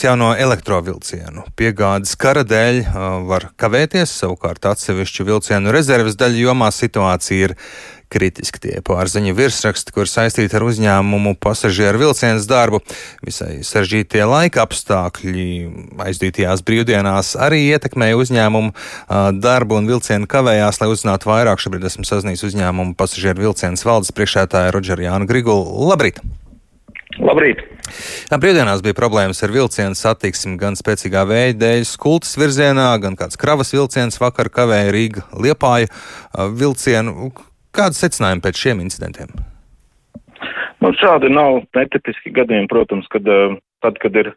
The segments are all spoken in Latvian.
Jauno elektrovilcienu piegādes kara dēļ var kavēties, savukārt atsevišķu vilcienu rezerves daļu jomā situācija ir kritiski. Tie pārziņu virsraksti, kur saistīti ar uzņēmumu pasažieru vilcienas darbu, visai sarežģītie laika apstākļi aizdītajās brīvdienās arī ietekmēja uzņēmumu darbu un vilcienu kavējās, lai uzzinātu vairāk. Šobrīd esmu sazinājies uzņēmumu pasažieru vilcienas valdes priekšētāju Rodžeru Jānu Grigulu. Labrīt! Labrīt! Jā, brīvdienās bija problēmas ar vilcienu satiksmi gan spēcīgā vēja dēļ skultas virzienā, gan kāds kravas vilciens vakar kavēja Rīga Liepāja vilcienu. Kāda secinājuma pēc šiem incidentiem? Nu, šādi nav netipiski gadījumi, protams, kad tad, kad ir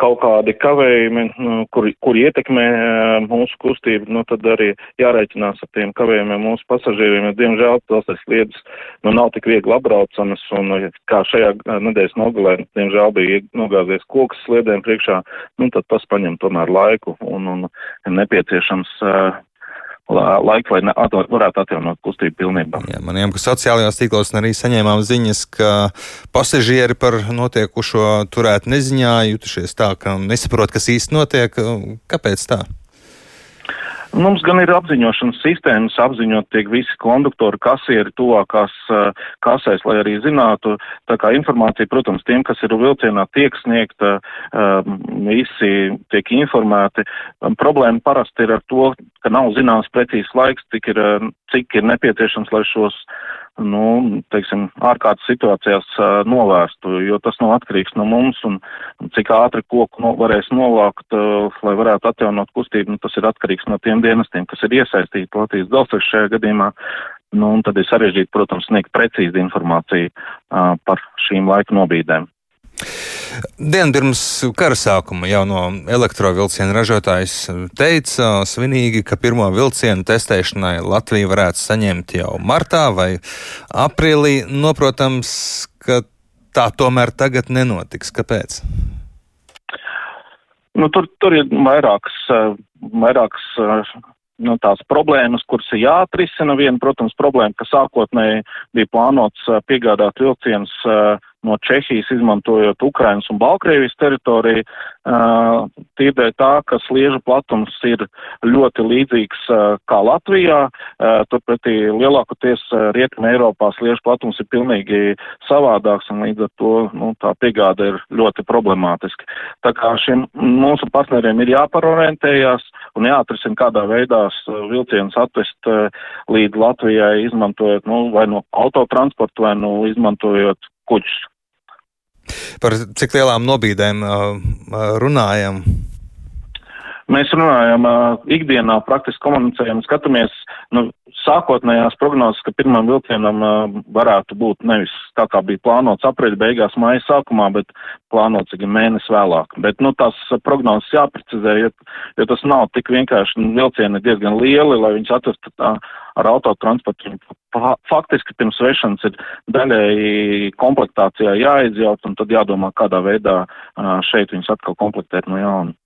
kaut kādi kavējumi, nu, kur, kur ietekmē mūsu kustību, nu, tad arī jārēķinās ar tiem kavējumiem mūsu pasažieriem, jo, diemžēl, tās sliedas nu, nav tik viegli apbraucamas, un kā šajā nedēļas nogalē, diemžēl, bija nogāzies koks sliedēm priekšā, nu, tad tas paņem tomēr laiku, un, un nepieciešams laiku, lai atver, varētu atjaunot kustību pilnībā. Jā, maniem, ka sociālajos tīklos arī saņēmām ziņas, ka pasažieri par notiekušo turēt neziņā, jutušies tā, ka nesaprot, kas īsti notiek. Kāpēc tā? Mums gan ir apziņošanas sistēmas, apziņot tiek visi konduktori, kasieri tuvākās uh, kasēs, lai arī zinātu. Tā kā informācija, protams, tiem, kas ir vilcienā, tiek sniegta, uh, visi tiek informēti. Problēma parasti ir ar to, ka nav zināms precīzs laiks, cik ir, uh, cik ir nepieciešams, lai šos nu, teiksim, ārkārtas situācijās novērstu, jo tas nav atkarīgs no mums un, cik ātri koku no, varēs novākt, lai varētu atjaunot kustību, nu, tas ir atkarīgs no tiem dienestiem, kas ir iesaistīti Latvijas dzelzceļš šajā gadījumā. Nu, un tad ir sarežģīti, protams, sniegt precīzi informāciju uh, par šīm laika nobīdēm. Dienu pirms kara sākuma jau no elektrovilcienu ražotājs teica svinīgi, ka pirmo vilcienu testēšanai Latvija varētu saņemt jau martā vai aprīlī. Noprotams, ka tā tomēr tagad nenotiks. Kāpēc? Nu, tur, tur ir vairākas, vairākas nu, tās problēmas, kuras ir jāatrisina. Viena, protams, problēma, ka sākotnēji bija plānots piegādāt vilcienus uh, no Čehijas, izmantojot Ukrainas un Baltkrievijas teritoriju, uh, tīdēļ tā, ka sliežu platums ir ļoti līdzīgs uh, kā Latvijā, uh, turpretī lielākoties Rietuma Eiropā sliežu platums ir pilnīgi savādāks un līdz ar to nu, tā piegāda ir ļoti problemātiska. Tā kā šiem mūsu partneriem ir jāparorientējās un jāatrisina, kādā veidā vilciens atvest līdz Latvijai, izmantojot nu, vai no autotransportu, vai no izmantojot kuģus. Par cik lielām nobīdēm runājam? Mēs runājam ikdienā, praktiski komunicējam, skatāmies, nu, sākotnējās prognozes, ka pirmam vilcienam varētu būt nevis tā kā bija plānots aprīļa beigās, māja sākumā, bet plānots gan mēnesi vēlāk. Bet, nu, tās prognozes jāprecizē, jo, jo tas nav tik vienkārši, nu, vilcieni ir diezgan lieli, lai viņus atvestu tā ar autotransportu. Faktiski pirms vešanas ir daļēji komplektācijā jāizjauc un tad jādomā, kādā veidā šeit viņus atkal komplektēt no jauna.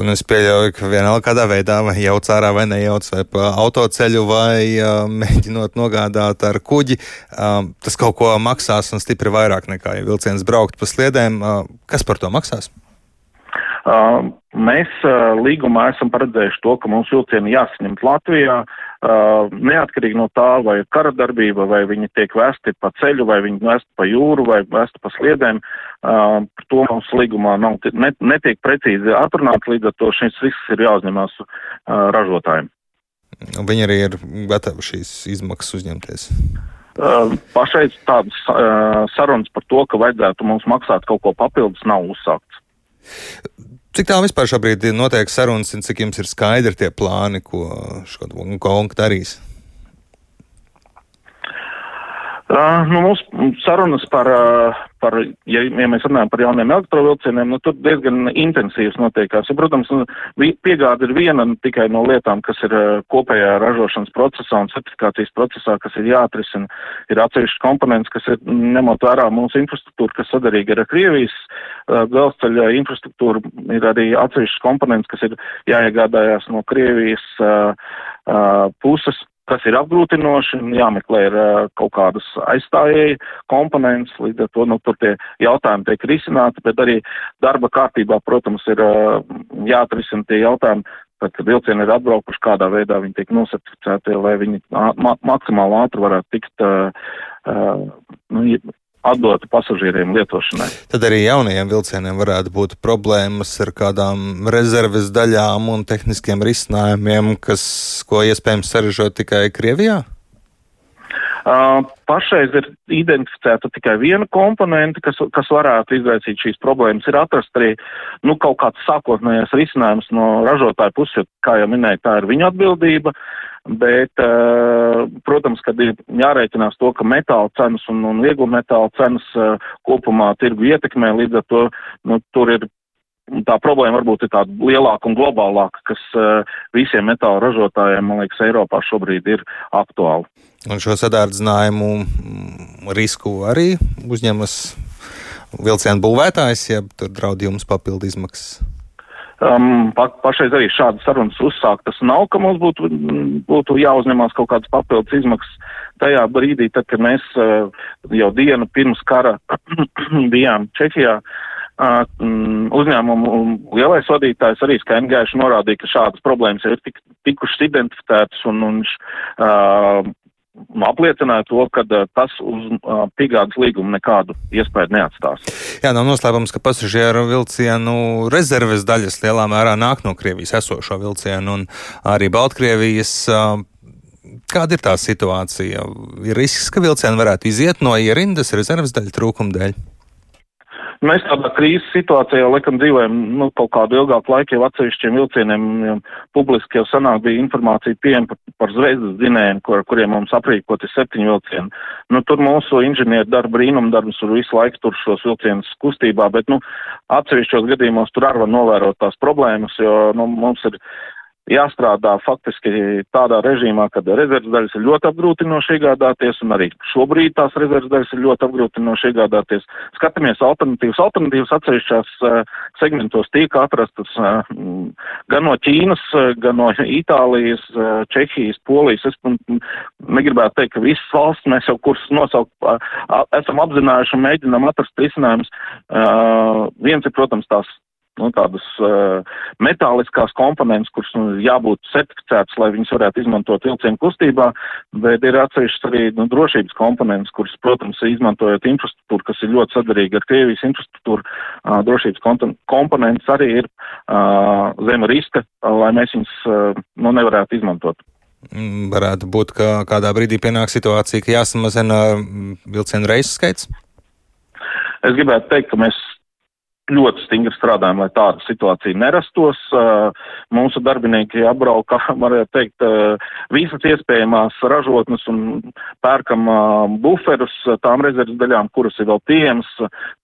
Un es pieļauju, ka vienalga kādā veidā vai jauc ārā vai nejauc, vai pa autoceļu, vai uh, mēģinot nogādāt ar kuģi, uh, tas kaut ko maksās un stipri vairāk nekā, ja vilciens braukt pa sliedēm. Uh, kas par to maksās? Uh, mēs uh, līgumā esam paredzējuši to, ka mums vilcieni jāsaņem Latvijā, uh, neatkarīgi no tā, vai ir kara darbība, vai viņi tiek vēsti pa ceļu, vai viņi vēsti pa jūru, vai vēsti pa sliedēm. Par to mums līgumā nav, net, netiek precīzi atrunāts, līdz ar to šis risks ir jāuzņemās ražotājiem. Viņi arī ir gatavi šīs izmaksas uzņemties. Pašreiz tādas sarunas par to, ka vajadzētu mums maksāt kaut ko papildus, nav uzsākts. Cik tā vispār šobrīd notiek sarunas, un cik jums ir skaidri tie plāni, ko Konga darīs? Uh, nu, mūsu sarunas par, uh, par ja, ja mēs runājam par jauniem elektrovilcieniem, nu, tur diezgan intensīvs notiekās. Ja, protams, nu, piegāda ir viena tikai no lietām, kas ir uh, kopējā ražošanas procesā un certifikācijas procesā, kas ir jāatrisina. Ir atsevišķi komponents, kas ir ņemot vērā mūsu infrastruktūru, kas sadarīga ar Krievijas uh, dzelzceļa infrastruktūru, ir arī atsevišķi komponents, kas ir jāiegādājās no Krievijas uh, uh, puses kas ir apgrūtinoši, jāmeklē ir kaut kādas aizstājēji komponents, līdz ar to, nu, tur tie jautājumi tiek risināti, bet arī darba kārtībā, protams, ir jāatrisina tie jautājumi, tad, kad vilcieni ir atbraukuši, kādā veidā viņi tiek nosertificēti, lai viņi ma maksimāli ātri varētu tikt, uh, nu, atdota pasažieriem lietošanai. Tad arī jaunajiem vilcieniem varētu būt problēmas ar kādām rezerves daļām un tehniskiem risinājumiem, kas, ko iespējams sarežot tikai Krievijā? Pašreiz ir identificēta tikai viena komponente, kas, kas varētu izraisīt šīs problēmas. Ir atrast arī nu, kaut kāds sākotnējais risinājums no ražotāja puses, jo, kā jau minēju, tā ir viņa atbildība. Bet, protams, kad ir jārēķinās to, ka metāla cenas un, un vieglu metāla cenas kopumā tirgu ietekmē, līdz ar to nu, tur ir tā problēma varbūt ir tāda lielāka un globālāka, kas uh, visiem metāla ražotājiem, man liekas, Eiropā šobrīd ir aktuāla. Un šo sadārdzinājumu risku arī uzņemas vilcienu būvētājs, ja tur draud jums papildu izmaksas? Um, pa, pašreiz arī šādas sarunas uzsāktas nav, ka mums būtu, būtu jāuzņemās kaut kādas papildus izmaksas. Tajā brīdī, tad, kad mēs uh, jau dienu pirms kara bijām Čehijā, uh, uzņēmumu lielais vadītājs arī skaidri gaiši norādīja, ka šādas problēmas ir tik, tikušas identificētas un, un uh, apliecināja to, ka tas uz piegādes līgumu nekādu iespēju neatstās. Jā, nav noslēpums, ka pasažieru vilcienu rezerves daļas lielā mērā nāk no Krievijas esošo vilcienu un arī Baltkrievijas. Kāda ir tā situācija? Ir risks, ka vilcieni varētu iziet no ierindas rezerves daļu trūkuma dēļ? Mēs tādā krīzes situācijā laikam dzīvojam, nu, kaut kādu ilgāku laiku jau atsevišķiem vilcieniem jau publiski jau sanāk bija informācija pieejama par, par zvezdas dzinējiem, kur, kuriem mums aprīkoti septiņi vilcieni. Nu, tur mūsu inženieri dara brīnumdarbus, tur visu laiku tur šos vilcienus kustībā, bet, nu, atsevišķos gadījumos tur arī var novērot tās problēmas, jo, nu, mums ir jāstrādā faktiski tādā režīmā, kad rezerves daļas ir ļoti apgrūtinoši iegādāties, un arī šobrīd tās rezerves daļas ir ļoti apgrūtinoši iegādāties. Skatāmies alternatīvas, alternatīvas atsevišķās uh, segmentos tiek atrastas uh, gan no Ķīnas, uh, gan no Itālijas, Čehijas, Polijas. Es negribētu teikt, ka visas valsts mēs jau kursus nosaukt, esam apzinājuši un mēģinām atrast risinājumus. Viens ir, protams, tās nu, tādas uh, metāliskās komponentes, kuras nu, jābūt certificētas, lai viņas varētu izmantot vilcienu kustībā, bet ir atsevišķas arī nu, drošības komponentes, kuras, protams, izmantojot infrastruktūru, kas ir ļoti sadarīga ar Krievijas infrastruktūru, uh, drošības komponentes arī ir uh, zema riska, lai mēs viņas uh, nu, nevarētu izmantot. Mm, varētu būt, ka kādā brīdī pienāk situācija, ka jāsamazina vilcienu reisu skaits? Es gribētu teikt, ka mēs ļoti stingri strādājam, lai tāda situācija nerastos. Mūsu darbinieki apbrauka, varētu teikt, visas iespējamās ražotnes un pērkam buferus tām rezerves daļām, kuras ir vēl pieejamas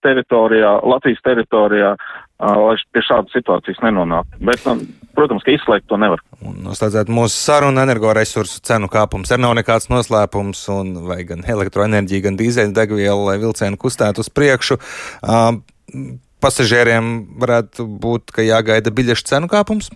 teritorijā, Latvijas teritorijā, lai pie šādas situācijas nenonāk. Bet, nu, protams, ka izslēgt to nevar. Noslēdzot mūsu sarunu, energoresursu cenu kāpums arī nav nekāds noslēpums, un vai gan elektroenerģija, gan dīzeļdegviela, lai vilcienu kustētu uz priekšu. Uh, pasažieriem varētu būt, jāgaida biļešu cenu kāpums?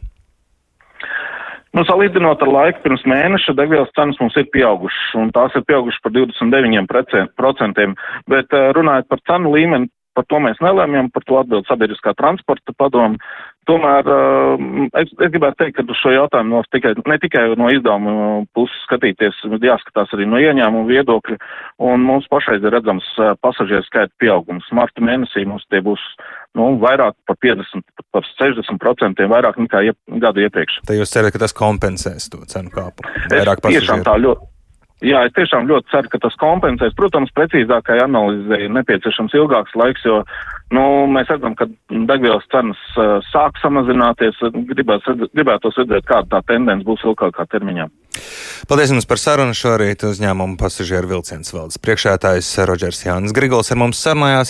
Nu, salīdzinot ar laiku pirms mēneša, degvielas cenas mums ir pieaugušas, un tās ir pieaugušas par 29%, bet eh, runājot par cenu līmeni, par to mēs nelēmjam, par to atbild sabiedriskā transporta padoma. Tomēr uh, es, es gribētu teikt, ka uz šo jautājumu no, tikai, ne tikai no izdevuma puses skatīties, jāskatās arī no ieņēmuma viedokļa, un mums pašreiz ir redzams uh, pasažieru skaita pieaugums. Marta mēnesī mums tie būs nu, vairāk par 50, par 60 procentiem vairāk nekā iep, gadu iepriekš. Tad jūs cerat, ka tas kompensēs to cenu kāpumu? Vairāk pasažieru? Tiešām tā ļoti. Jā, es tiešām ļoti ceru, ka tas kompensēs. Protams, precīzākai analīzei nepieciešams ilgāks laiks, jo nu, mēs redzam, ka degvielas cenas uh, sāk samazināties. Gribētu, gribētos redzēt, kāda tā tendence būs ilgākā termiņā. Paldies jums par sarunu šorīt uzņēmumu pasažieru vilciens valdes priekšētājs Rodžers Jānis Grigols ar mums sarunājās.